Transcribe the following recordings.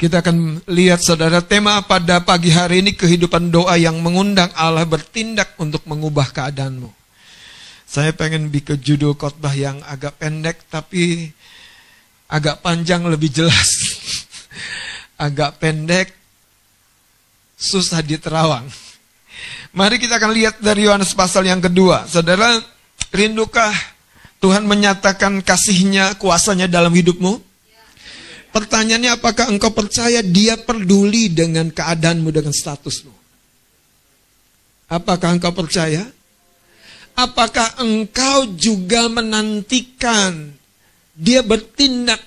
Kita akan lihat saudara tema pada pagi hari ini kehidupan doa yang mengundang Allah bertindak untuk mengubah keadaanmu. Saya pengen bikin judul khotbah yang agak pendek tapi agak panjang lebih jelas. agak pendek susah diterawang. Mari kita akan lihat dari Yohanes pasal yang kedua. Saudara, rindukah Tuhan menyatakan kasihnya, kuasanya dalam hidupmu? Pertanyaannya apakah engkau percaya dia peduli dengan keadaanmu, dengan statusmu? Apakah engkau percaya? Apakah engkau juga menantikan dia bertindak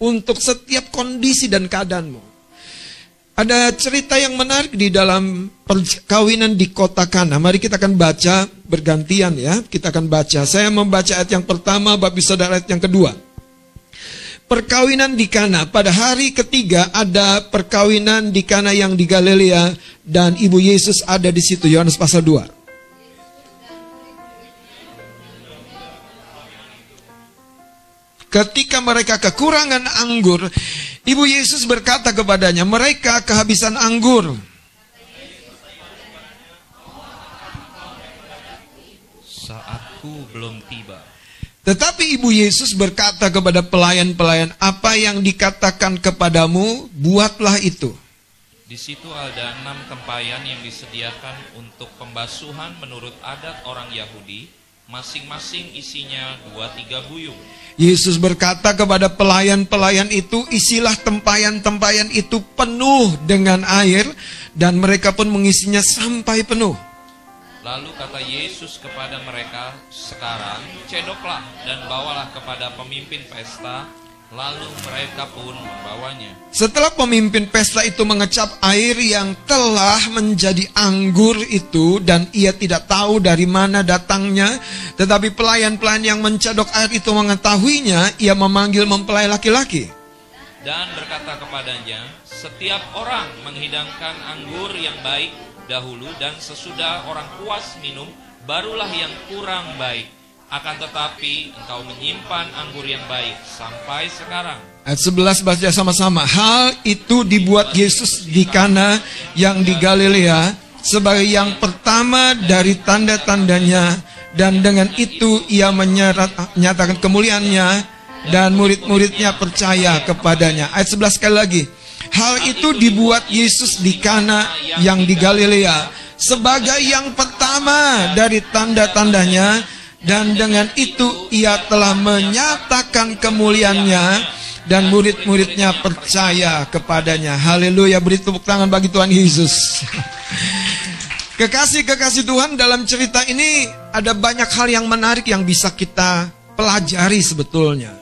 untuk setiap kondisi dan keadaanmu? Ada cerita yang menarik di dalam perkawinan di kota Kana. Mari kita akan baca bergantian ya. Kita akan baca. Saya membaca ayat yang pertama, Bapak Saudara ayat yang kedua perkawinan di Kana. Pada hari ketiga ada perkawinan di Kana yang di Galilea dan Ibu Yesus ada di situ. Yohanes pasal 2. Ketika mereka kekurangan anggur, Ibu Yesus berkata kepadanya, mereka kehabisan anggur. Saatku belum tiba. Tetapi Ibu Yesus berkata kepada pelayan-pelayan, "Apa yang dikatakan kepadamu, buatlah itu." Di situ ada enam tempayan yang disediakan untuk pembasuhan menurut adat orang Yahudi, masing-masing isinya dua tiga buyung. Yesus berkata kepada pelayan-pelayan itu, isilah tempayan-tempayan itu penuh dengan air, dan mereka pun mengisinya sampai penuh. Lalu kata Yesus kepada mereka, "Sekarang cedoklah dan bawalah kepada pemimpin pesta." Lalu mereka pun membawanya. Setelah pemimpin pesta itu mengecap air yang telah menjadi anggur itu dan ia tidak tahu dari mana datangnya, tetapi pelayan-pelayan yang mencedok air itu mengetahuinya, ia memanggil mempelai laki-laki. Dan berkata kepadanya, setiap orang menghidangkan anggur yang baik dahulu dan sesudah orang puas minum barulah yang kurang baik. Akan tetapi engkau menyimpan anggur yang baik sampai sekarang. Ayat 11 baca sama-sama. Hal itu dibuat Yesus di Kana yang di Galilea sebagai yang pertama dari tanda-tandanya dan dengan itu ia menyatakan kemuliaannya dan murid-muridnya percaya kepadanya. Ayat 11 sekali lagi. Hal itu dibuat Yesus di Kana yang di Galilea sebagai yang pertama dari tanda-tandanya dan dengan itu ia telah menyatakan kemuliaannya dan murid-muridnya percaya kepadanya. Haleluya, beri tepuk tangan bagi Tuhan Yesus. Kekasih-kekasih Tuhan dalam cerita ini ada banyak hal yang menarik yang bisa kita pelajari sebetulnya.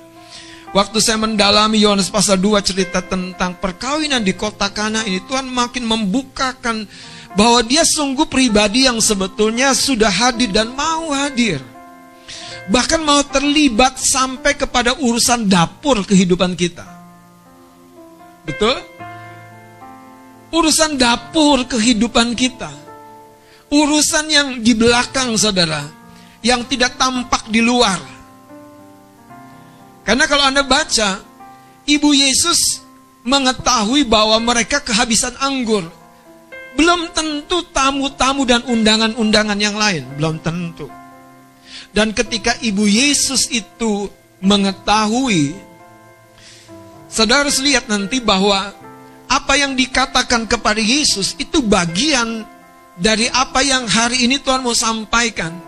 Waktu saya mendalami Yohanes pasal 2 cerita tentang perkawinan di kota Kana ini Tuhan makin membukakan bahwa dia sungguh pribadi yang sebetulnya sudah hadir dan mau hadir. Bahkan mau terlibat sampai kepada urusan dapur kehidupan kita. Betul? Urusan dapur kehidupan kita. Urusan yang di belakang saudara. Yang tidak tampak di luar karena kalau Anda baca, Ibu Yesus mengetahui bahwa mereka kehabisan anggur. Belum tentu tamu-tamu dan undangan-undangan yang lain, belum tentu. Dan ketika Ibu Yesus itu mengetahui, saudara harus lihat nanti bahwa apa yang dikatakan kepada Yesus itu bagian dari apa yang hari ini Tuhan mau sampaikan.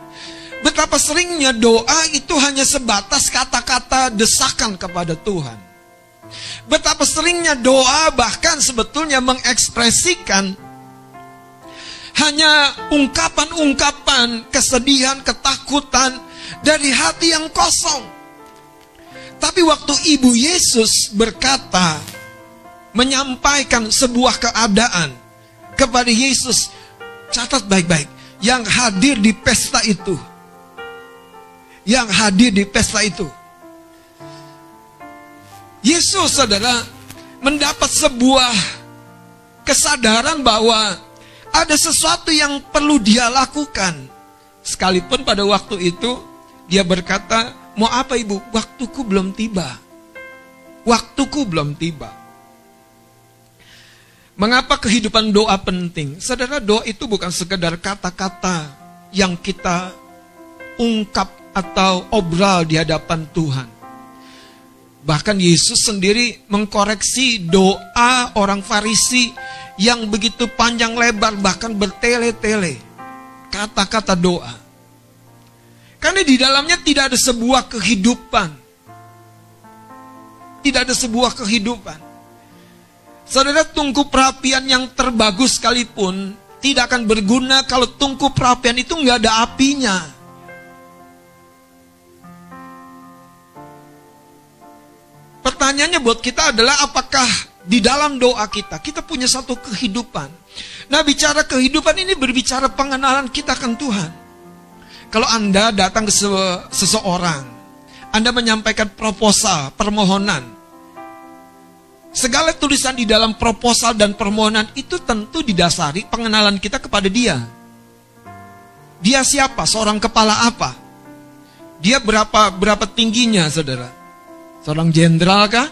Betapa seringnya doa itu hanya sebatas kata-kata desakan kepada Tuhan. Betapa seringnya doa bahkan sebetulnya mengekspresikan hanya ungkapan-ungkapan kesedihan, ketakutan dari hati yang kosong. Tapi waktu Ibu Yesus berkata, menyampaikan sebuah keadaan kepada Yesus, catat baik-baik, yang hadir di pesta itu yang hadir di pesta itu. Yesus saudara mendapat sebuah kesadaran bahwa ada sesuatu yang perlu dia lakukan. Sekalipun pada waktu itu dia berkata, mau apa ibu? Waktuku belum tiba. Waktuku belum tiba. Mengapa kehidupan doa penting? Saudara, doa itu bukan sekedar kata-kata yang kita ungkap atau obral di hadapan Tuhan. Bahkan Yesus sendiri mengkoreksi doa orang Farisi yang begitu panjang lebar, bahkan bertele-tele. Kata-kata doa. Karena di dalamnya tidak ada sebuah kehidupan. Tidak ada sebuah kehidupan. Saudara tungku perapian yang terbagus sekalipun tidak akan berguna kalau tungku perapian itu nggak ada apinya. Pertanyaannya buat kita adalah apakah di dalam doa kita kita punya satu kehidupan. Nah bicara kehidupan ini berbicara pengenalan kita akan Tuhan. Kalau Anda datang ke seseorang, Anda menyampaikan proposal, permohonan, Segala tulisan di dalam proposal dan permohonan itu tentu didasari pengenalan kita kepada dia. Dia siapa? Seorang kepala apa? Dia berapa berapa tingginya, saudara? Seorang jenderal kah?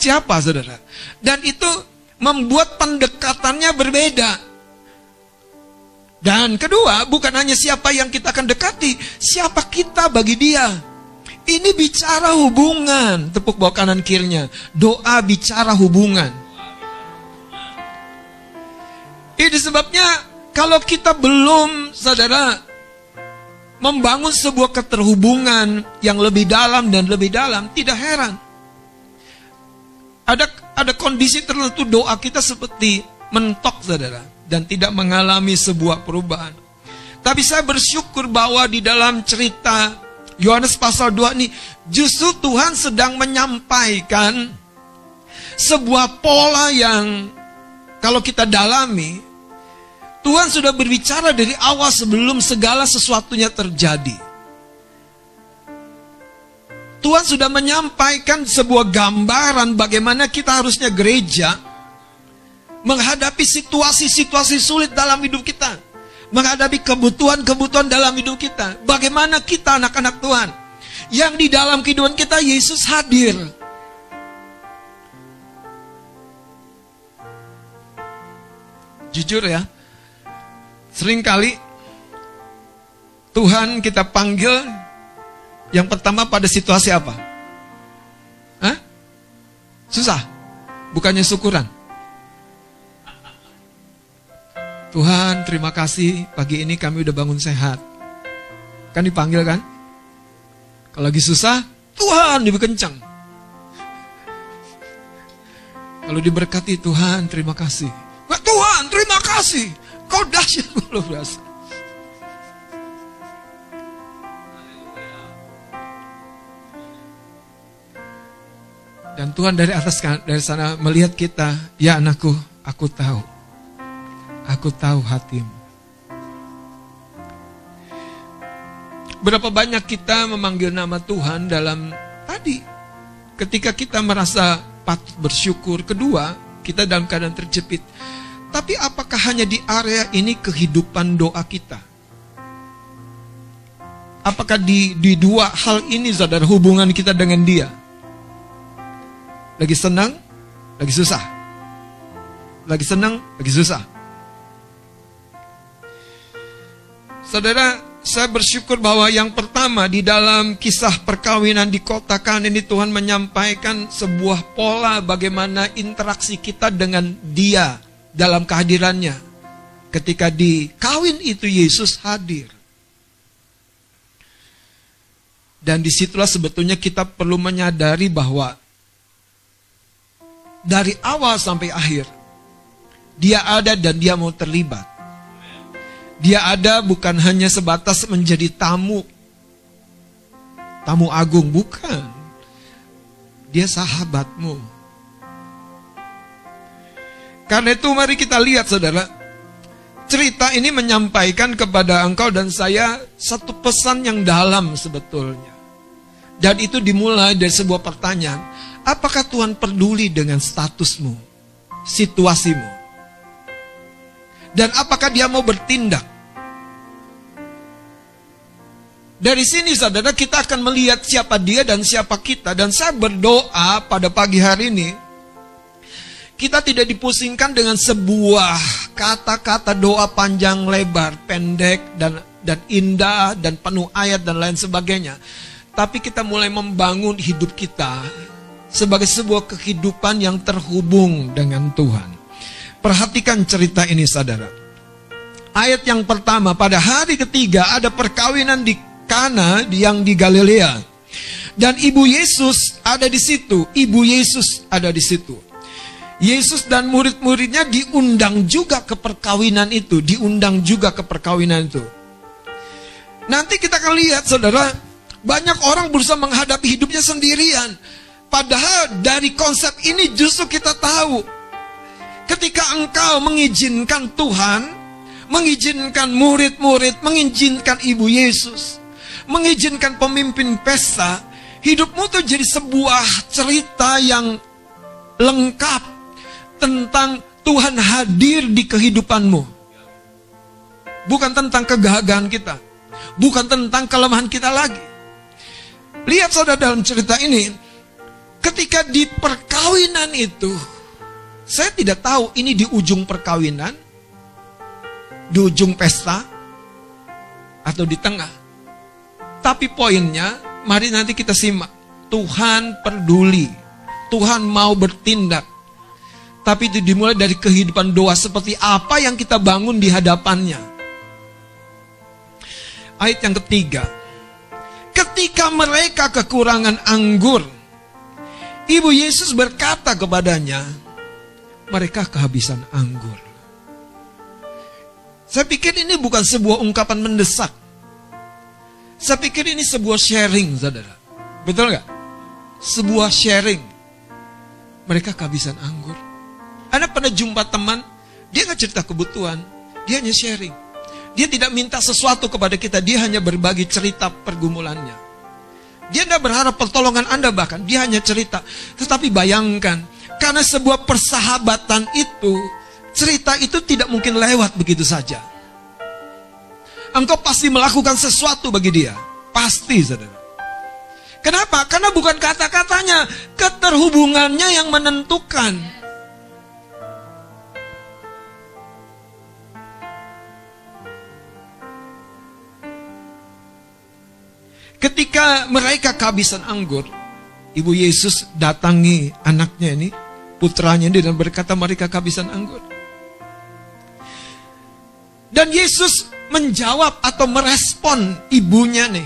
Siapa, saudara? Dan itu membuat pendekatannya berbeda. Dan kedua, bukan hanya siapa yang kita akan dekati, siapa kita bagi dia. Ini bicara hubungan. Tepuk bawah kanan kirinya. Doa bicara hubungan. Ini sebabnya kalau kita belum, saudara, membangun sebuah keterhubungan yang lebih dalam dan lebih dalam, tidak heran. Ada ada kondisi tertentu doa kita seperti mentok, saudara, dan tidak mengalami sebuah perubahan. Tapi saya bersyukur bahwa di dalam cerita Yohanes pasal 2 ini justru Tuhan sedang menyampaikan sebuah pola yang kalau kita dalami Tuhan sudah berbicara dari awal sebelum segala sesuatunya terjadi. Tuhan sudah menyampaikan sebuah gambaran bagaimana kita harusnya gereja menghadapi situasi-situasi sulit dalam hidup kita menghadapi kebutuhan-kebutuhan dalam hidup kita. Bagaimana kita anak-anak Tuhan yang di dalam kehidupan kita Yesus hadir. Jujur ya, sering kali Tuhan kita panggil yang pertama pada situasi apa? Hah? Susah? Bukannya syukuran? Tuhan terima kasih pagi ini kami udah bangun sehat. Kan dipanggil kan? Kalau lagi susah, Tuhan lebih kencang. Kalau diberkati Tuhan terima kasih. Tuhan terima kasih. Kau dahsyat luar biasa. Dan Tuhan dari atas dari sana melihat kita, ya anakku, aku tahu Aku tahu hatimu. Berapa banyak kita memanggil nama Tuhan dalam tadi. Ketika kita merasa patut bersyukur. Kedua, kita dalam keadaan terjepit. Tapi apakah hanya di area ini kehidupan doa kita? Apakah di, di dua hal ini saudara hubungan kita dengan dia? Lagi senang, lagi susah. Lagi senang, lagi susah. Saudara, saya bersyukur bahwa yang pertama di dalam kisah perkawinan di kota kan ini Tuhan menyampaikan sebuah pola bagaimana interaksi kita dengan dia dalam kehadirannya. Ketika di kawin itu Yesus hadir. Dan di situlah sebetulnya kita perlu menyadari bahwa dari awal sampai akhir dia ada dan dia mau terlibat. Dia ada bukan hanya sebatas menjadi tamu. Tamu agung, bukan. Dia sahabatmu. Karena itu mari kita lihat saudara. Cerita ini menyampaikan kepada engkau dan saya satu pesan yang dalam sebetulnya. Dan itu dimulai dari sebuah pertanyaan. Apakah Tuhan peduli dengan statusmu? Situasimu? Dan apakah dia mau bertindak? Dari sini saudara kita akan melihat siapa dia dan siapa kita. Dan saya berdoa pada pagi hari ini. Kita tidak dipusingkan dengan sebuah kata-kata doa panjang lebar, pendek dan dan indah dan penuh ayat dan lain sebagainya. Tapi kita mulai membangun hidup kita sebagai sebuah kehidupan yang terhubung dengan Tuhan. Perhatikan cerita ini saudara. Ayat yang pertama, pada hari ketiga ada perkawinan di Kana yang di Galilea. Dan ibu Yesus ada di situ, ibu Yesus ada di situ. Yesus dan murid-muridnya diundang juga ke perkawinan itu, diundang juga ke perkawinan itu. Nanti kita akan lihat saudara, banyak orang berusaha menghadapi hidupnya sendirian. Padahal dari konsep ini justru kita tahu, ketika engkau mengizinkan Tuhan, mengizinkan murid-murid, mengizinkan ibu Yesus, mengizinkan pemimpin pesta, hidupmu tuh jadi sebuah cerita yang lengkap tentang Tuhan hadir di kehidupanmu. Bukan tentang kegagalan kita. Bukan tentang kelemahan kita lagi. Lihat saudara dalam cerita ini. Ketika di perkawinan itu. Saya tidak tahu ini di ujung perkawinan. Di ujung pesta. Atau di tengah. Tapi poinnya, mari nanti kita simak. Tuhan peduli. Tuhan mau bertindak tapi itu dimulai dari kehidupan doa seperti apa yang kita bangun di hadapannya. Ayat yang ketiga. Ketika mereka kekurangan anggur, Ibu Yesus berkata kepadanya, mereka kehabisan anggur. Saya pikir ini bukan sebuah ungkapan mendesak. Saya pikir ini sebuah sharing, saudara. Betul nggak? Sebuah sharing. Mereka kehabisan anggur. Anda pernah jumpa teman, dia nggak cerita kebutuhan, dia hanya sharing. Dia tidak minta sesuatu kepada kita, dia hanya berbagi cerita pergumulannya. Dia tidak berharap pertolongan Anda bahkan, dia hanya cerita. Tetapi bayangkan, karena sebuah persahabatan itu, cerita itu tidak mungkin lewat begitu saja. Engkau pasti melakukan sesuatu bagi dia. Pasti, saudara. Kenapa? Karena bukan kata-katanya, keterhubungannya yang menentukan. Ketika mereka kehabisan anggur, Ibu Yesus datangi anaknya ini, putranya ini dan berkata mereka kehabisan anggur. Dan Yesus menjawab atau merespon ibunya nih.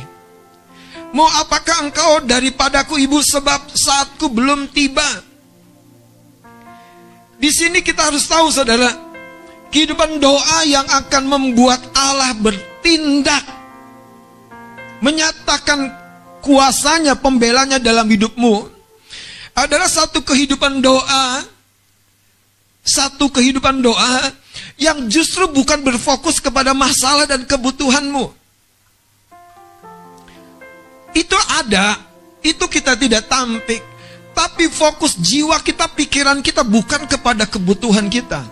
Mau apakah engkau daripadaku ibu sebab saatku belum tiba? Di sini kita harus tahu saudara, kehidupan doa yang akan membuat Allah bertindak menyatakan kuasanya, pembelanya dalam hidupmu adalah satu kehidupan doa, satu kehidupan doa yang justru bukan berfokus kepada masalah dan kebutuhanmu. Itu ada, itu kita tidak tampik, tapi fokus jiwa kita, pikiran kita bukan kepada kebutuhan kita.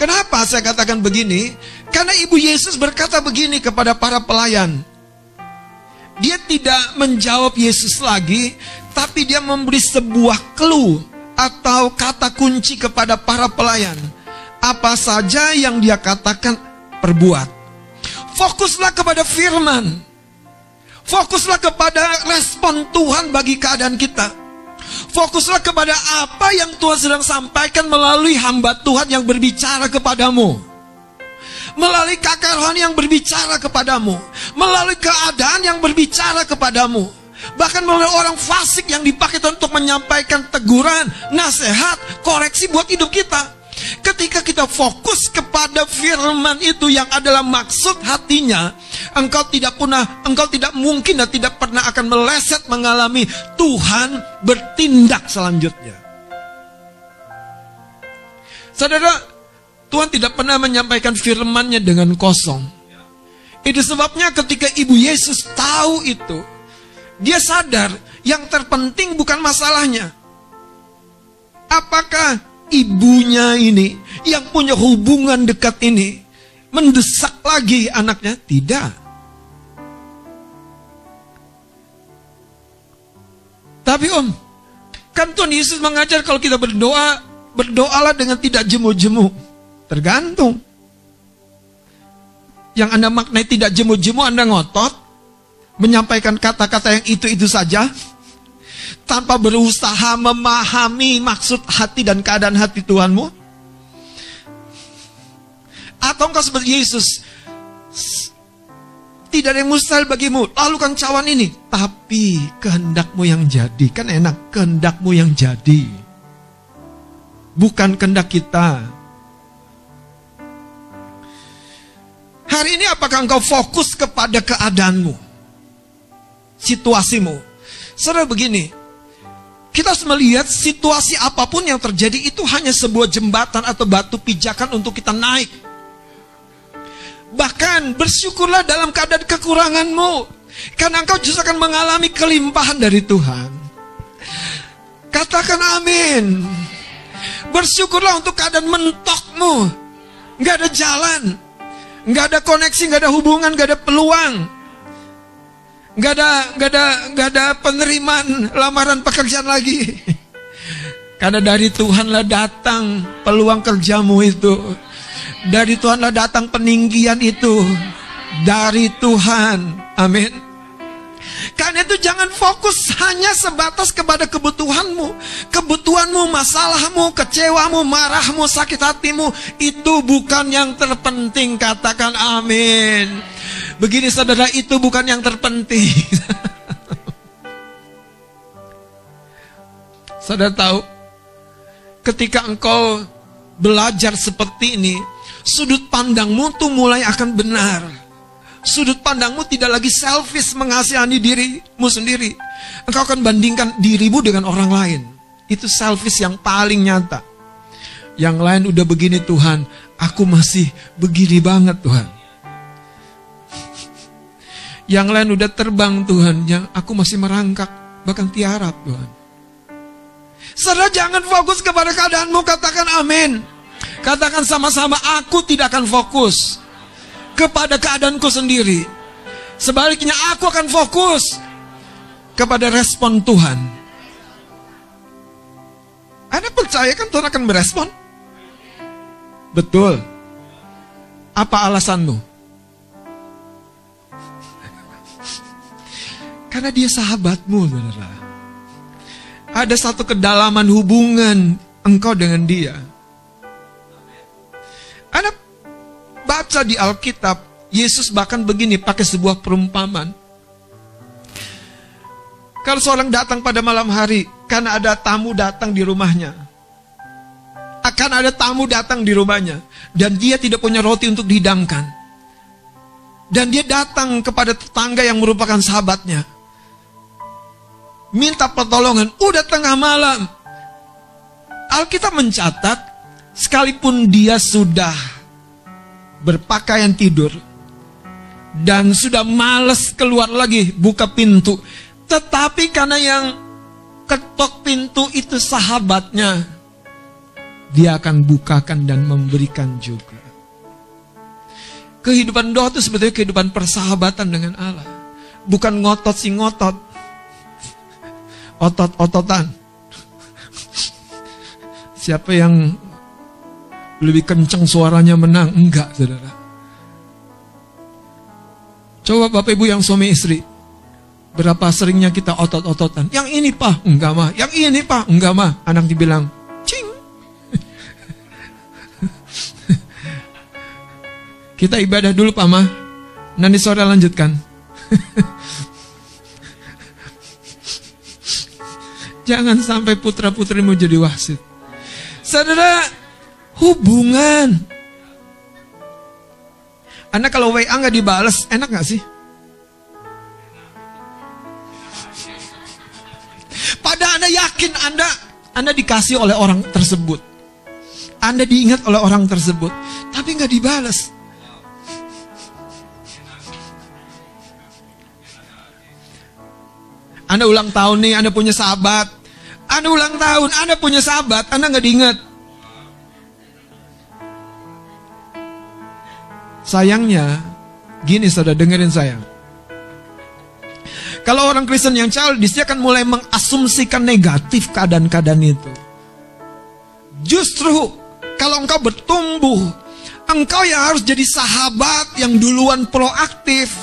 Kenapa saya katakan begini? Karena Ibu Yesus berkata begini kepada para pelayan. Dia tidak menjawab Yesus lagi, tapi dia memberi sebuah clue atau kata kunci kepada para pelayan. Apa saja yang dia katakan, perbuat. Fokuslah kepada firman. Fokuslah kepada respon Tuhan bagi keadaan kita. Fokuslah kepada apa yang Tuhan sedang sampaikan melalui hamba Tuhan yang berbicara kepadamu. Melalui kakak rohani yang berbicara kepadamu. Melalui keadaan yang berbicara kepadamu. Bahkan melalui orang fasik yang dipakai untuk menyampaikan teguran, nasihat, koreksi buat hidup kita. Ketika kita fokus kepada firman itu yang adalah maksud hatinya, engkau tidak pernah, engkau tidak mungkin dan tidak pernah akan meleset mengalami Tuhan bertindak selanjutnya. Saudara, Tuhan tidak pernah menyampaikan firman-Nya dengan kosong. Itu sebabnya ketika Ibu Yesus tahu itu, dia sadar yang terpenting bukan masalahnya. Apakah ibunya ini yang punya hubungan dekat ini mendesak lagi anaknya? Tidak. Tapi om, Bahkan Tuhan Yesus mengajar kalau kita berdoa, berdoalah dengan tidak jemu-jemu. Tergantung. Yang Anda maknai tidak jemu-jemu, Anda ngotot, menyampaikan kata-kata yang itu-itu saja, tanpa berusaha memahami maksud hati dan keadaan hati Tuhanmu? Atau engkau seperti Yesus, tidak ada yang mustahil bagimu. Lalukan cawan ini. Tapi kehendakmu yang jadi. Kan enak. Kehendakmu yang jadi. Bukan kehendak kita. Hari ini apakah engkau fokus kepada keadaanmu? Situasimu. Saudara begini. Kita harus melihat situasi apa pun yang terjadi itu hanya sebuah jembatan atau batu pijakan untuk kita naik Bahkan bersyukurlah dalam keadaan kekuranganmu. Karena engkau justru akan mengalami kelimpahan dari Tuhan. Katakan amin. Bersyukurlah untuk keadaan mentokmu. Gak ada jalan. Gak ada koneksi, gak ada hubungan, gak ada peluang. Gak ada, gak ada, gak ada penerimaan lamaran pekerjaan lagi. Karena dari Tuhanlah datang peluang kerjamu itu. Dari Tuhanlah datang peninggian itu. Dari Tuhan. Amin. Karena itu jangan fokus hanya sebatas kepada kebutuhanmu. Kebutuhanmu, masalahmu, kecewamu, marahmu, sakit hatimu. Itu bukan yang terpenting. Katakan amin. Begini saudara, itu bukan yang terpenting. saudara tahu, ketika engkau belajar seperti ini, Sudut pandangmu tuh mulai akan benar. Sudut pandangmu tidak lagi selfish mengasihani dirimu sendiri. Engkau akan bandingkan dirimu dengan orang lain. Itu selfish yang paling nyata. Yang lain udah begini Tuhan, aku masih begini banget Tuhan. Yang lain udah terbang Tuhan, yang aku masih merangkak, bahkan tiarap Tuhan. Saudara jangan fokus kepada keadaanmu, katakan amin. Katakan sama-sama, aku tidak akan fokus kepada keadaanku sendiri. Sebaliknya, aku akan fokus kepada respon Tuhan. Anda percaya kan Tuhan akan merespon? Betul. Apa alasanmu? Karena dia sahabatmu, saudara. Ada satu kedalaman hubungan engkau dengan dia. Baca di Alkitab, Yesus bahkan begini pakai sebuah perumpamaan. Kalau seorang datang pada malam hari, karena ada tamu datang di rumahnya. Akan ada tamu datang di rumahnya. Dan dia tidak punya roti untuk dihidangkan. Dan dia datang kepada tetangga yang merupakan sahabatnya. Minta pertolongan. Udah tengah malam. Alkitab mencatat sekalipun dia sudah berpakaian tidur dan sudah males keluar lagi buka pintu, tetapi karena yang ketok pintu itu sahabatnya, dia akan bukakan dan memberikan juga. Kehidupan doa itu sebetulnya kehidupan persahabatan dengan Allah. Bukan ngotot si ngotot. Otot-ototan. Siapa yang lebih kencang suaranya menang. Enggak, saudara. Coba Bapak Ibu yang suami istri. Berapa seringnya kita otot-ototan. Yang ini pak, enggak mah. Yang ini pak, enggak mah. Anak dibilang, cing. kita ibadah dulu pak mah. Nanti sore lanjutkan. Jangan sampai putra-putrimu jadi wasit. Saudara, Hubungan. Anda kalau WA nggak dibales, enak nggak sih? Pada Anda yakin Anda Anda dikasih oleh orang tersebut. Anda diingat oleh orang tersebut, tapi nggak dibales. Anda ulang tahun nih, Anda punya sahabat. Anda ulang tahun, Anda punya sahabat, Anda nggak diingat. Sayangnya, gini saudara dengerin saya. Kalau orang Kristen yang childish, dia akan mulai mengasumsikan negatif keadaan-keadaan itu. Justru kalau engkau bertumbuh, engkau yang harus jadi sahabat yang duluan proaktif,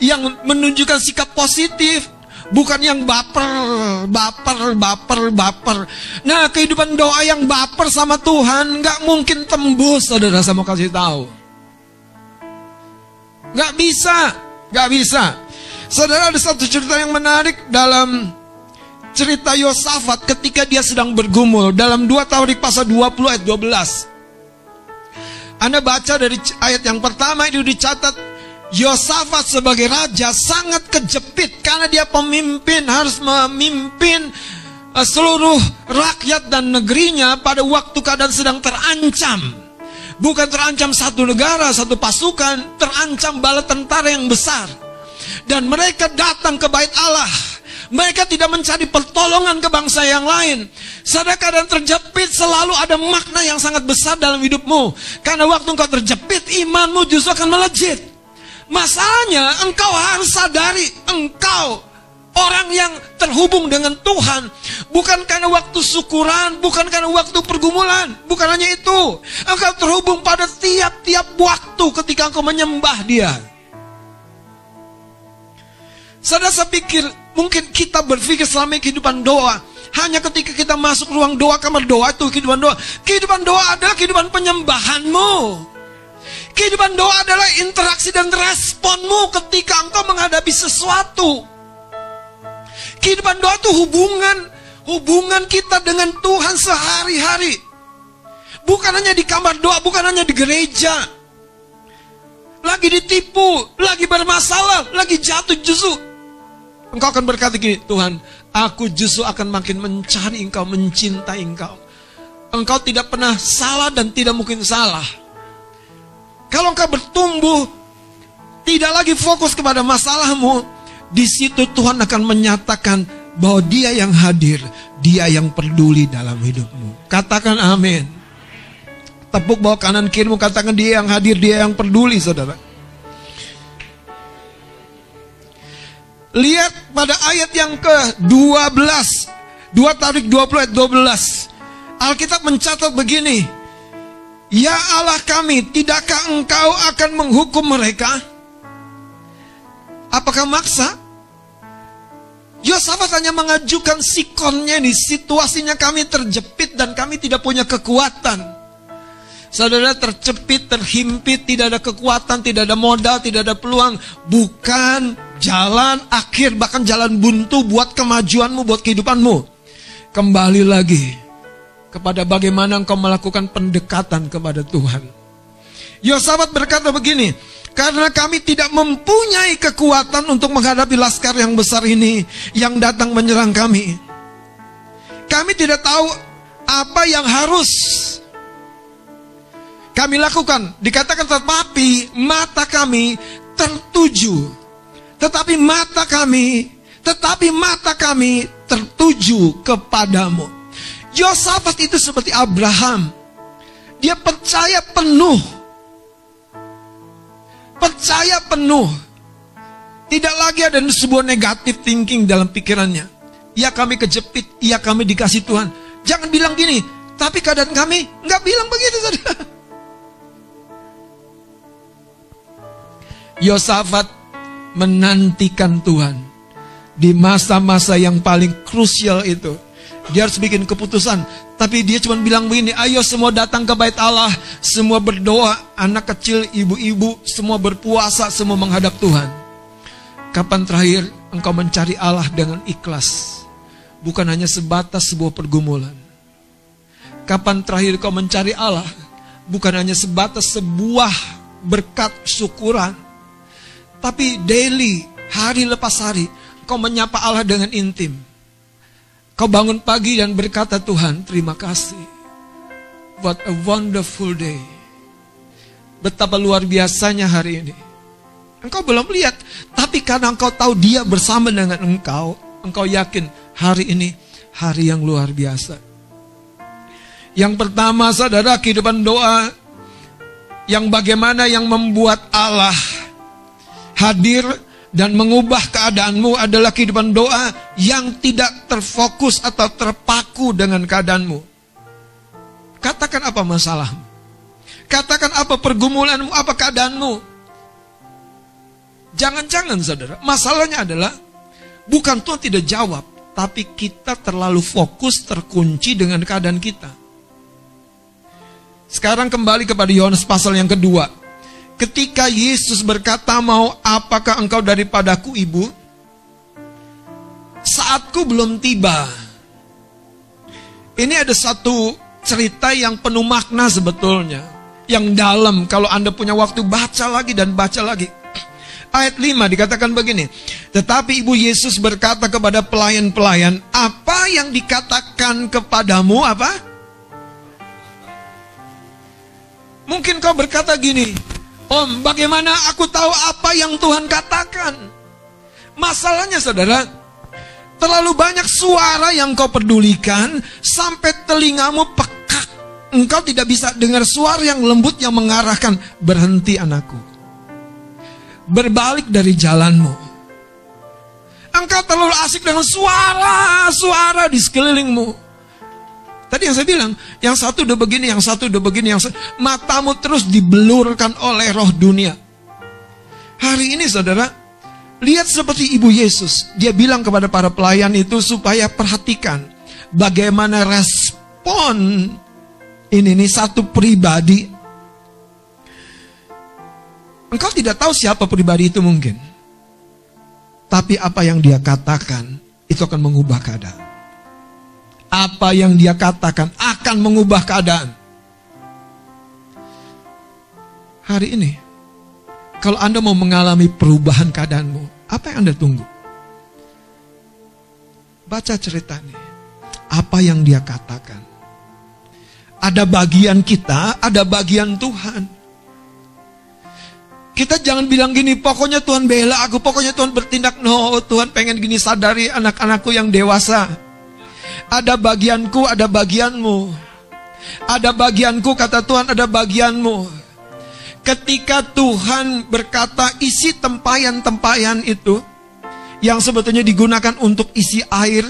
yang menunjukkan sikap positif, bukan yang baper, baper, baper, baper. Nah, kehidupan doa yang baper sama Tuhan nggak mungkin tembus, saudara. Saya mau kasih tahu, nggak bisa, nggak bisa. Saudara ada satu cerita yang menarik dalam cerita Yosafat ketika dia sedang bergumul dalam 2 Taurik pasal 20 ayat 12. Anda baca dari ayat yang pertama itu dicatat Yosafat sebagai raja sangat kejepit karena dia pemimpin harus memimpin eh, seluruh rakyat dan negerinya pada waktu keadaan sedang terancam. Bukan terancam satu negara, satu pasukan, terancam bala tentara yang besar dan mereka datang ke bait Allah. Mereka tidak mencari pertolongan ke bangsa yang lain. Saudara keadaan terjepit selalu ada makna yang sangat besar dalam hidupmu. Karena waktu engkau terjepit, imanmu justru akan melejit. Masalahnya, engkau harus sadari, engkau orang yang terhubung dengan Tuhan. Bukan karena waktu syukuran, bukan karena waktu pergumulan. Bukan hanya itu. Engkau terhubung pada tiap-tiap waktu ketika engkau menyembah dia. Saudara saya pikir mungkin kita berpikir selama kehidupan doa hanya ketika kita masuk ruang doa kamar doa itu kehidupan doa. Kehidupan doa adalah kehidupan penyembahanmu. Kehidupan doa adalah interaksi dan responmu ketika engkau menghadapi sesuatu. Kehidupan doa itu hubungan hubungan kita dengan Tuhan sehari-hari. Bukan hanya di kamar doa, bukan hanya di gereja. Lagi ditipu, lagi bermasalah, lagi jatuh justru Engkau akan berkata gini, Tuhan, aku justru akan makin mencari engkau, mencintai engkau. Engkau tidak pernah salah dan tidak mungkin salah. Kalau engkau bertumbuh, tidak lagi fokus kepada masalahmu, di situ Tuhan akan menyatakan bahwa dia yang hadir, dia yang peduli dalam hidupmu. Katakan amin. Tepuk bawah kanan kirimu, katakan dia yang hadir, dia yang peduli, saudara. Lihat pada ayat yang ke-12. 2 Tarik 20 ayat 12. Alkitab mencatat begini. Ya Allah kami, tidakkah engkau akan menghukum mereka? Apakah maksa? Yosafat hanya mengajukan sikonnya nih, situasinya kami terjepit dan kami tidak punya kekuatan. Saudara tercepit, terhimpit, tidak ada kekuatan, tidak ada modal, tidak ada peluang. Bukan jalan akhir bahkan jalan buntu buat kemajuanmu, buat kehidupanmu. Kembali lagi kepada bagaimana engkau melakukan pendekatan kepada Tuhan. Yosafat berkata begini, karena kami tidak mempunyai kekuatan untuk menghadapi laskar yang besar ini yang datang menyerang kami. Kami tidak tahu apa yang harus kami lakukan. Dikatakan tetapi mata kami tertuju tetapi mata kami, tetapi mata kami tertuju kepadamu. Yosafat itu seperti Abraham. Dia percaya penuh. Percaya penuh. Tidak lagi ada sebuah negatif thinking dalam pikirannya. Ya kami kejepit, ya kami dikasih Tuhan. Jangan bilang gini, tapi keadaan kami nggak bilang begitu saudara. Yosafat menantikan Tuhan di masa-masa yang paling krusial itu. Dia harus bikin keputusan. Tapi dia cuma bilang begini, ayo semua datang ke bait Allah. Semua berdoa, anak kecil, ibu-ibu, semua berpuasa, semua menghadap Tuhan. Kapan terakhir engkau mencari Allah dengan ikhlas? Bukan hanya sebatas sebuah pergumulan. Kapan terakhir kau mencari Allah? Bukan hanya sebatas sebuah berkat syukuran tapi daily, hari lepas hari, kau menyapa Allah dengan intim. Kau bangun pagi dan berkata Tuhan, terima kasih. What a wonderful day. Betapa luar biasanya hari ini. Engkau belum lihat, tapi karena engkau tahu dia bersama dengan engkau, engkau yakin hari ini hari yang luar biasa. Yang pertama saudara kehidupan doa yang bagaimana yang membuat Allah hadir dan mengubah keadaanmu adalah kehidupan doa yang tidak terfokus atau terpaku dengan keadaanmu. Katakan apa masalahmu? Katakan apa pergumulanmu, apa keadaanmu? Jangan-jangan saudara, masalahnya adalah bukan Tuhan tidak jawab, tapi kita terlalu fokus terkunci dengan keadaan kita. Sekarang kembali kepada Yohanes pasal yang kedua. Ketika Yesus berkata, "Mau apakah engkau daripadaku, Ibu?" Saatku belum tiba. Ini ada satu cerita yang penuh makna sebetulnya. Yang dalam kalau Anda punya waktu baca lagi dan baca lagi. Ayat 5 dikatakan begini. Tetapi Ibu Yesus berkata kepada pelayan-pelayan, "Apa yang dikatakan kepadamu apa?" Mungkin kau berkata gini, Om, bagaimana aku tahu apa yang Tuhan katakan? Masalahnya saudara, terlalu banyak suara yang kau pedulikan sampai telingamu pekak. Engkau tidak bisa dengar suara yang lembut yang mengarahkan, berhenti anakku. Berbalik dari jalanmu. Engkau terlalu asik dengan suara-suara di sekelilingmu. Tadi yang saya bilang, yang satu udah begini, yang satu udah begini, yang satu, matamu terus dibelurkan oleh roh dunia. Hari ini saudara, lihat seperti Ibu Yesus. Dia bilang kepada para pelayan itu supaya perhatikan bagaimana respon ini nih satu pribadi. Engkau tidak tahu siapa pribadi itu mungkin. Tapi apa yang dia katakan itu akan mengubah keadaan apa yang dia katakan akan mengubah keadaan. Hari ini, kalau Anda mau mengalami perubahan keadaanmu, apa yang Anda tunggu? Baca ceritanya. Apa yang dia katakan. Ada bagian kita, ada bagian Tuhan. Kita jangan bilang gini, pokoknya Tuhan bela aku, pokoknya Tuhan bertindak. No, Tuhan pengen gini sadari anak-anakku yang dewasa ada bagianku, ada bagianmu. Ada bagianku, kata Tuhan, ada bagianmu. Ketika Tuhan berkata isi tempayan-tempayan itu, yang sebetulnya digunakan untuk isi air,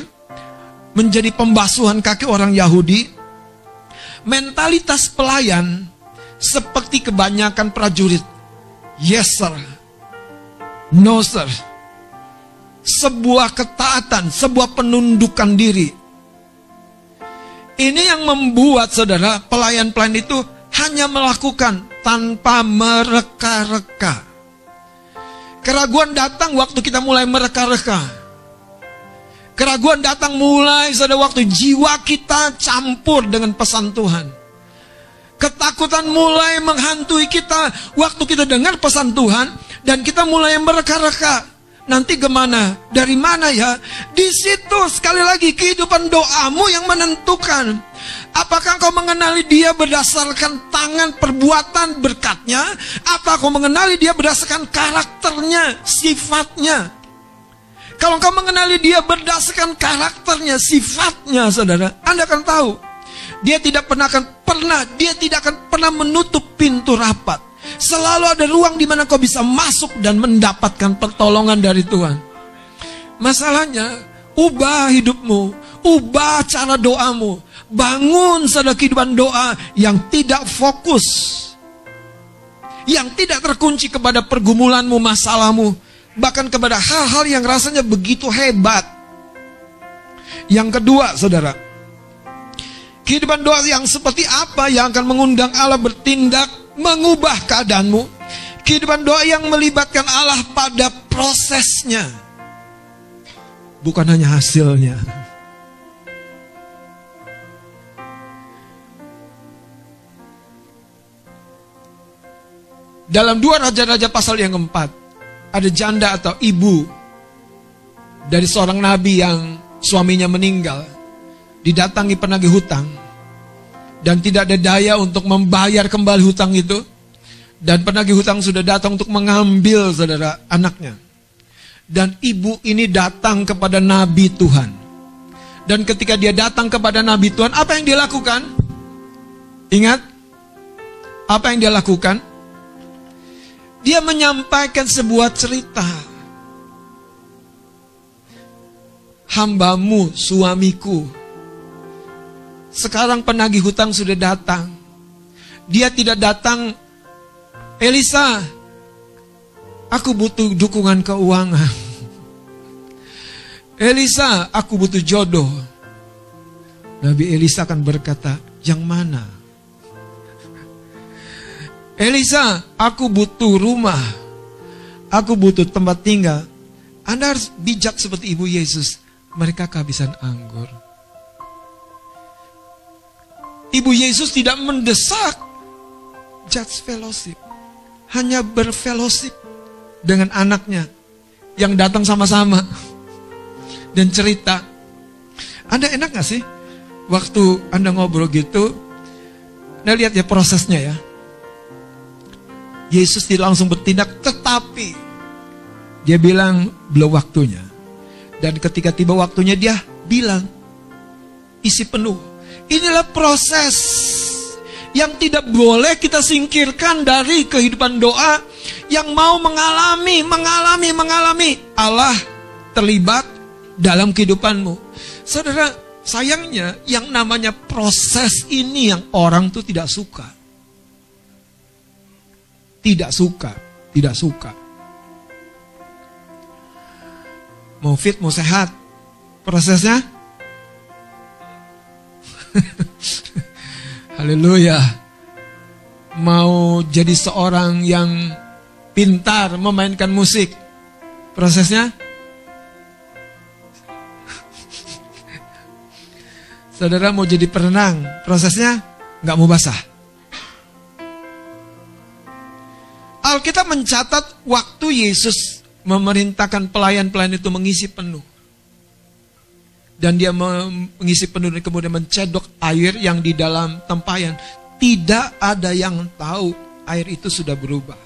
menjadi pembasuhan kaki orang Yahudi, mentalitas pelayan seperti kebanyakan prajurit. Yes sir, no sir. Sebuah ketaatan, sebuah penundukan diri. Ini yang membuat saudara pelayan-pelayan itu hanya melakukan tanpa mereka-reka. Keraguan datang waktu kita mulai mereka-reka. Keraguan datang mulai pada waktu jiwa kita campur dengan pesan Tuhan. Ketakutan mulai menghantui kita waktu kita dengar pesan Tuhan dan kita mulai mereka-reka. Nanti ke mana? Dari mana ya? Di situ sekali lagi kehidupan doamu yang menentukan. Apakah kau mengenali dia berdasarkan tangan perbuatan berkatnya? Apa kau mengenali dia berdasarkan karakternya, sifatnya? Kalau kau mengenali dia berdasarkan karakternya, sifatnya, saudara, Anda akan tahu. Dia tidak pernah akan pernah, dia tidak akan pernah menutup pintu rapat. Selalu ada ruang di mana kau bisa masuk dan mendapatkan pertolongan dari Tuhan. Masalahnya, ubah hidupmu, ubah cara doamu, bangun sadar kehidupan doa yang tidak fokus, yang tidak terkunci kepada pergumulanmu, masalahmu, bahkan kepada hal-hal yang rasanya begitu hebat. Yang kedua, saudara, kehidupan doa yang seperti apa yang akan mengundang Allah bertindak mengubah keadaanmu. Kehidupan doa yang melibatkan Allah pada prosesnya. Bukan hanya hasilnya. Dalam dua raja-raja pasal yang keempat, ada janda atau ibu dari seorang nabi yang suaminya meninggal, didatangi penagih hutang dan tidak ada daya untuk membayar kembali hutang itu. Dan penagih hutang sudah datang untuk mengambil saudara anaknya. Dan ibu ini datang kepada nabi Tuhan. Dan ketika dia datang kepada nabi Tuhan apa yang dia lakukan? Ingat? Apa yang dia lakukan? Dia menyampaikan sebuah cerita. Hambamu, suamiku. Sekarang penagih hutang sudah datang. Dia tidak datang, Elisa, aku butuh dukungan keuangan. Elisa, aku butuh jodoh. Nabi Elisa akan berkata, yang mana? Elisa, aku butuh rumah. Aku butuh tempat tinggal. Anda harus bijak seperti Ibu Yesus. Mereka kehabisan anggur. Ibu Yesus tidak mendesak judge fellowship. Hanya berfellowship dengan anaknya yang datang sama-sama dan cerita. Anda enak gak sih? Waktu Anda ngobrol gitu, Anda lihat ya prosesnya ya. Yesus tidak langsung bertindak, tetapi dia bilang belum waktunya. Dan ketika tiba waktunya dia bilang, isi penuh. Inilah proses yang tidak boleh kita singkirkan dari kehidupan doa yang mau mengalami, mengalami, mengalami Allah terlibat dalam kehidupanmu. Saudara, sayangnya yang namanya proses ini yang orang tuh tidak suka. Tidak suka, tidak suka. Mau fit, mau sehat. Prosesnya Haleluya. Mau jadi seorang yang pintar memainkan musik. Prosesnya? Saudara mau jadi perenang, prosesnya nggak mau basah. Alkitab mencatat waktu Yesus memerintahkan pelayan-pelayan itu mengisi penuh dan dia mengisi penuh dan kemudian mencedok air yang di dalam tempayan. Tidak ada yang tahu air itu sudah berubah.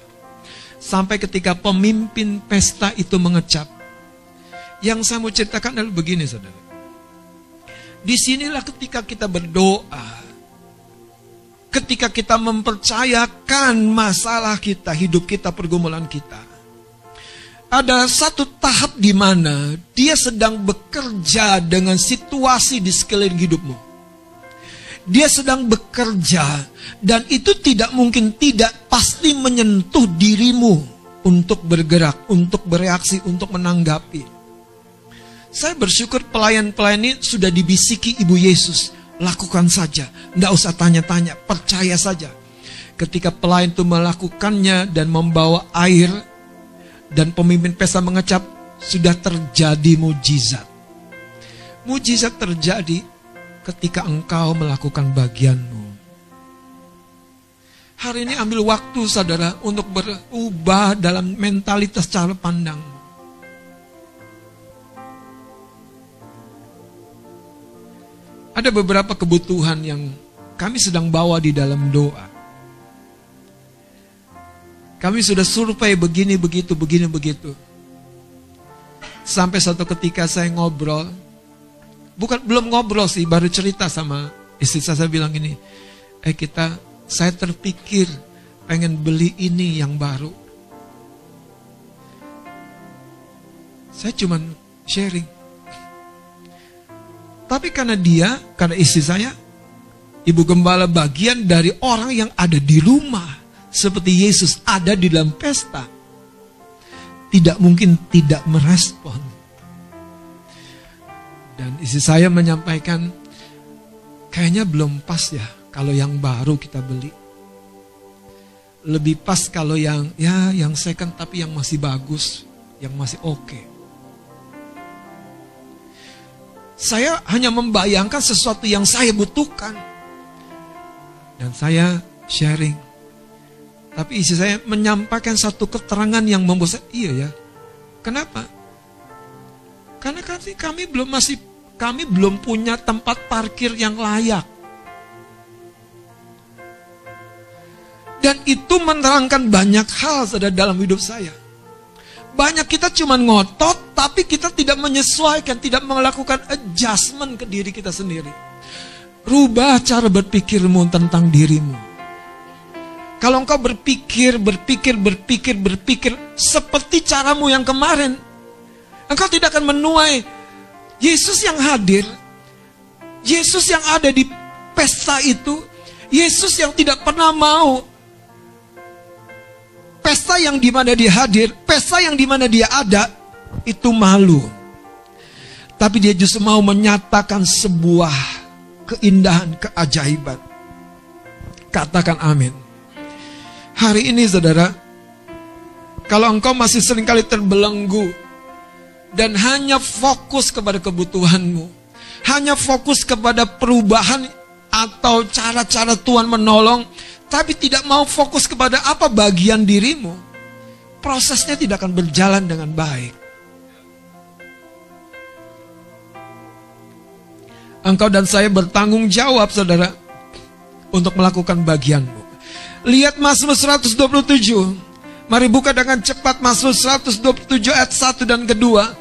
Sampai ketika pemimpin pesta itu mengecap. Yang saya mau ceritakan adalah begini saudara. Di sinilah ketika kita berdoa. Ketika kita mempercayakan masalah kita, hidup kita, pergumulan kita ada satu tahap di mana dia sedang bekerja dengan situasi di sekeliling hidupmu. Dia sedang bekerja dan itu tidak mungkin tidak pasti menyentuh dirimu untuk bergerak, untuk bereaksi, untuk menanggapi. Saya bersyukur pelayan-pelayan ini sudah dibisiki Ibu Yesus. Lakukan saja, tidak usah tanya-tanya, percaya saja. Ketika pelayan itu melakukannya dan membawa air dan pemimpin pesta mengecap sudah terjadi mujizat. Mujizat terjadi ketika engkau melakukan bagianmu. Hari ini ambil waktu saudara untuk berubah dalam mentalitas cara pandang. Ada beberapa kebutuhan yang kami sedang bawa di dalam doa. Kami sudah survei begini, begitu, begini, begitu. Sampai satu ketika saya ngobrol, bukan belum ngobrol sih, baru cerita sama istri saya, saya bilang ini, eh kita, saya terpikir pengen beli ini yang baru. Saya cuman sharing. Tapi karena dia, karena istri saya, ibu gembala bagian dari orang yang ada di rumah seperti Yesus ada di dalam pesta, tidak mungkin tidak merespon. Dan istri saya menyampaikan, kayaknya belum pas ya kalau yang baru kita beli. Lebih pas kalau yang ya yang second tapi yang masih bagus, yang masih oke. Okay. Saya hanya membayangkan sesuatu yang saya butuhkan. Dan saya sharing tapi isi saya menyampaikan satu keterangan yang membuat saya, iya ya. Kenapa? Karena kami, belum masih kami belum punya tempat parkir yang layak. Dan itu menerangkan banyak hal dalam hidup saya. Banyak kita cuma ngotot, tapi kita tidak menyesuaikan, tidak melakukan adjustment ke diri kita sendiri. Rubah cara berpikirmu tentang dirimu. Kalau engkau berpikir, berpikir, berpikir, berpikir seperti caramu yang kemarin, engkau tidak akan menuai Yesus yang hadir, Yesus yang ada di pesta itu, Yesus yang tidak pernah mau pesta yang di mana dia hadir, pesta yang di mana dia ada, itu malu. Tapi dia justru mau menyatakan sebuah keindahan, keajaiban. Katakan amin. Hari ini saudara, kalau engkau masih sering kali terbelenggu dan hanya fokus kepada kebutuhanmu, hanya fokus kepada perubahan atau cara-cara Tuhan menolong, tapi tidak mau fokus kepada apa bagian dirimu, prosesnya tidak akan berjalan dengan baik. Engkau dan saya bertanggung jawab, saudara, untuk melakukan bagianmu. Lihat Mazmur 127. Mari buka dengan cepat Mazmur 127 ayat 1 dan kedua.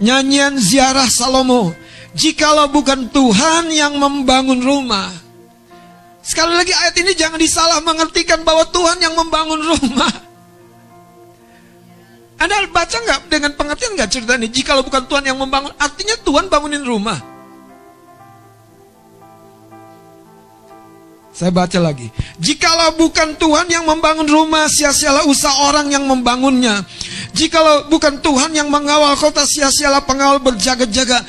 Nyanyian ziarah Salomo Jikalau bukan Tuhan yang membangun rumah. Sekali lagi ayat ini jangan disalah mengertikan bahwa Tuhan yang membangun rumah. Anda baca nggak dengan pengertian nggak cerita ini? Jikalau bukan Tuhan yang membangun, artinya Tuhan bangunin rumah. Saya baca lagi. Jikalau bukan Tuhan yang membangun rumah, sia-sialah usaha orang yang membangunnya. Jikalau bukan Tuhan yang mengawal kota, sia-sialah pengawal berjaga-jaga.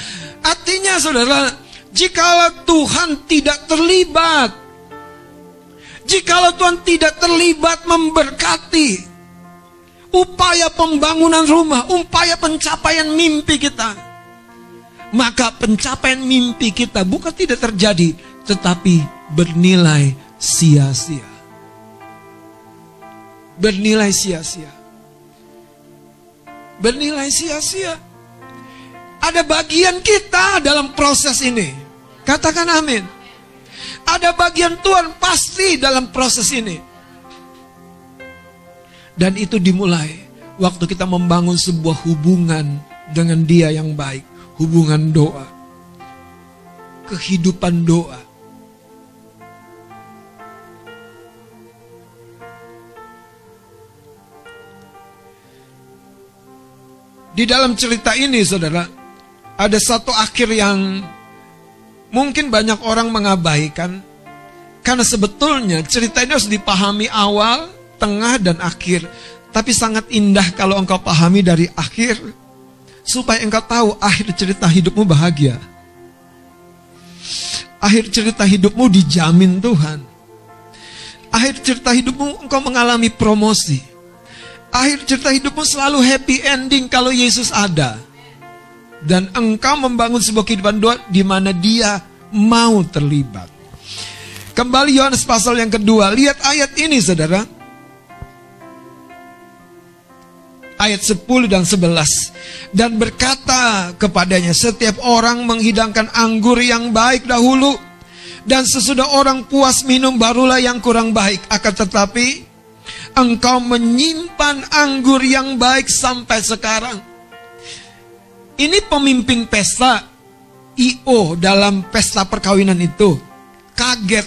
Artinya saudara, jikalau Tuhan tidak terlibat, jikalau Tuhan tidak terlibat memberkati upaya pembangunan rumah, upaya pencapaian mimpi kita, maka pencapaian mimpi kita bukan tidak terjadi, tetapi bernilai sia-sia. Bernilai sia-sia. Bernilai sia-sia. Ada bagian kita dalam proses ini. Katakan amin. Ada bagian Tuhan pasti dalam proses ini. Dan itu dimulai waktu kita membangun sebuah hubungan dengan Dia yang baik, hubungan doa, kehidupan doa. Di dalam cerita ini, saudara, ada satu akhir yang mungkin banyak orang mengabaikan karena sebetulnya cerita ini harus dipahami awal, tengah dan akhir. Tapi sangat indah kalau engkau pahami dari akhir supaya engkau tahu akhir cerita hidupmu bahagia. Akhir cerita hidupmu dijamin Tuhan. Akhir cerita hidupmu engkau mengalami promosi. Akhir cerita hidupmu selalu happy ending kalau Yesus ada dan engkau membangun sebuah kehidupan doa di mana dia mau terlibat. Kembali Yohanes pasal yang kedua, lihat ayat ini saudara. Ayat 10 dan 11 Dan berkata kepadanya Setiap orang menghidangkan anggur yang baik dahulu Dan sesudah orang puas minum barulah yang kurang baik Akan tetapi Engkau menyimpan anggur yang baik sampai sekarang ini pemimpin pesta IO dalam pesta perkawinan itu kaget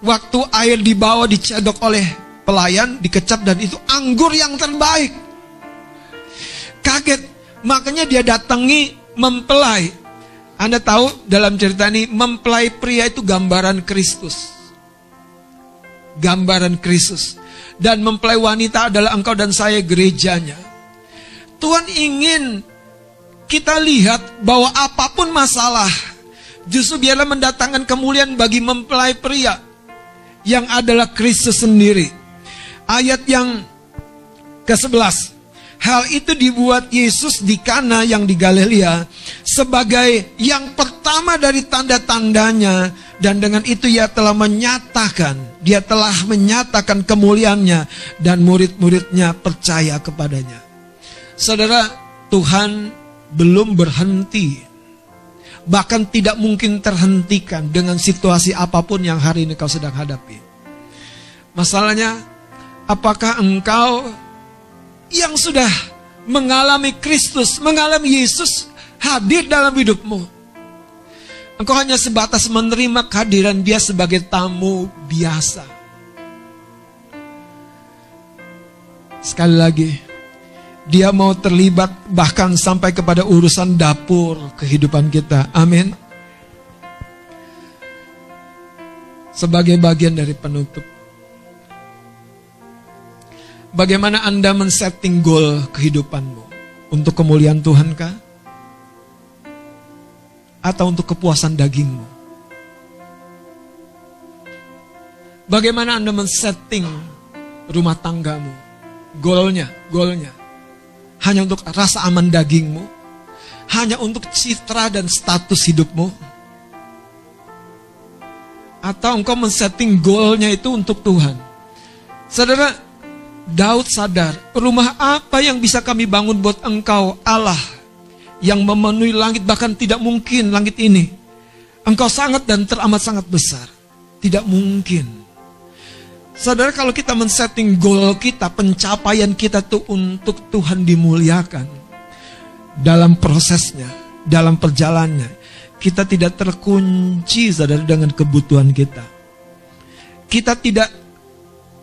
waktu air dibawa dicedok oleh pelayan dikecap dan itu anggur yang terbaik. Kaget, makanya dia datangi mempelai. Anda tahu dalam cerita ini mempelai pria itu gambaran Kristus. Gambaran Kristus. Dan mempelai wanita adalah engkau dan saya gerejanya. Tuhan ingin kita lihat bahwa apa pun masalah, justru biarlah mendatangkan kemuliaan bagi mempelai pria yang adalah Kristus sendiri. Ayat yang ke-11. Hal itu dibuat Yesus di Kana yang di Galilea sebagai yang pertama dari tanda-tandanya dan dengan itu ia telah menyatakan, dia telah menyatakan kemuliaannya dan murid-muridnya percaya kepadanya. Saudara, Tuhan belum berhenti. Bahkan tidak mungkin terhentikan dengan situasi apa pun yang hari ini kau sedang hadapi. Masalahnya, apakah engkau yang sudah mengalami Kristus, mengalami Yesus hadir dalam hidupmu? Engkau hanya sebatas menerima kehadiran dia sebagai tamu biasa. Sekali lagi, Dia mau terlibat bahkan sampai kepada urusan dapur kehidupan kita. Amin. Sebagai bagian dari penutup. Bagaimana Anda men-setting goal kehidupanmu? Untuk kemuliaan Tuhan kah? Atau untuk kepuasan dagingmu? Bagaimana Anda men-setting rumah tanggamu? Goalnya, goalnya hanya untuk rasa aman dagingmu? Hanya untuk citra dan status hidupmu? Atau engkau men-setting goalnya itu untuk Tuhan? Saudara, Daud sadar, rumah apa yang bisa kami bangun buat engkau Allah yang memenuhi langit bahkan tidak mungkin langit ini. Engkau sangat dan teramat sangat besar. Tidak mungkin. Saudara kalau kita men-setting goal kita, pencapaian kita tuh untuk Tuhan dimuliakan. Dalam prosesnya, dalam perjalanannya. Kita tidak terkunci saudara dengan kebutuhan kita. Kita tidak,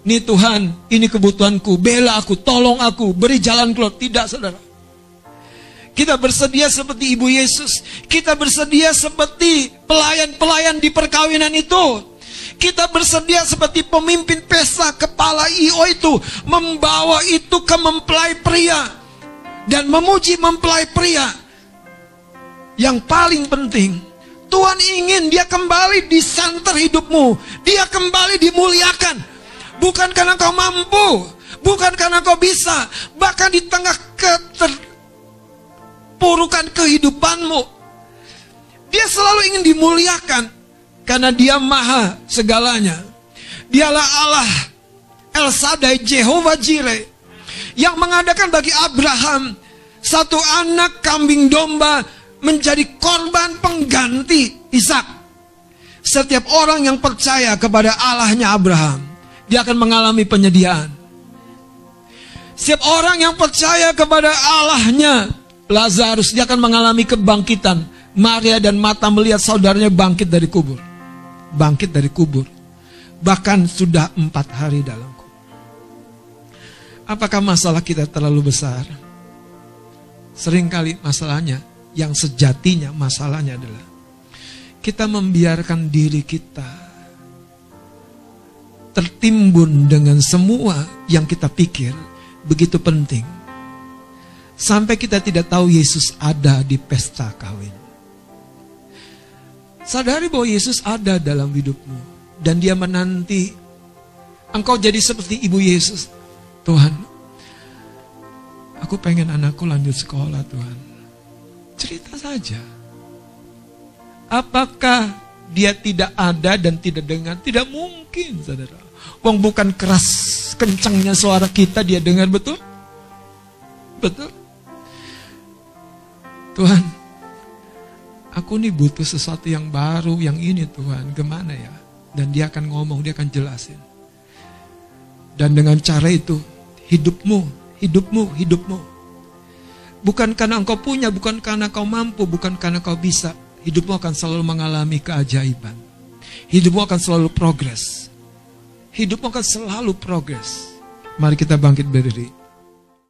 nih Tuhan ini kebutuhanku, bela aku, tolong aku, beri jalan keluar. Tidak saudara. Kita bersedia seperti Ibu Yesus. Kita bersedia seperti pelayan-pelayan di perkawinan itu kita bersedia seperti pemimpin pesta kepala IO itu membawa itu ke mempelai pria dan memuji mempelai pria. Yang paling penting, Tuhan ingin dia kembali di center hidupmu. Dia kembali dimuliakan. Bukan karena kau mampu, bukan karena kau bisa, bahkan di tengah keterpurukan kehidupanmu. Dia selalu ingin dimuliakan. Karena dia maha segalanya. Dialah Allah El Sadai Jehovah Jireh yang mengadakan bagi Abraham satu anak kambing domba menjadi korban pengganti Ishak. Setiap orang yang percaya kepada Allahnya Abraham, dia akan mengalami penyediaan. Setiap orang yang percaya kepada Allahnya Lazarus, dia akan mengalami kebangkitan. Maria dan Mata melihat saudaranya bangkit dari kubur bangkit dari kubur. Bahkan sudah empat hari dalam kubur. Apakah masalah kita terlalu besar? Seringkali masalahnya, yang sejatinya masalahnya adalah kita membiarkan diri kita tertimbun dengan semua yang kita pikir begitu penting. Sampai kita tidak tahu Yesus ada di pesta kawin. Sadari bahwa Yesus ada dalam hidupmu. Dan dia menanti engkau jadi seperti ibu Yesus. Tuhan, aku pengen anakku lanjut sekolah Tuhan. Cerita saja. Apakah dia tidak ada dan tidak dengar? Tidak mungkin, saudara. Wong bukan keras kencangnya suara kita dia dengar betul? Betul? Tuhan, aku nih butuh sesuatu yang baru, yang ini Tuhan, gimana ya? Dan dia akan ngomong, dia akan jelasin. Dan dengan cara itu, hidupmu, hidupmu, hidupmu. Bukan karena engkau punya, bukan karena kau mampu, bukan karena kau bisa. Hidupmu akan selalu mengalami keajaiban. Hidupmu akan selalu progres. Hidupmu akan selalu progres. Mari kita bangkit berdiri.